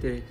3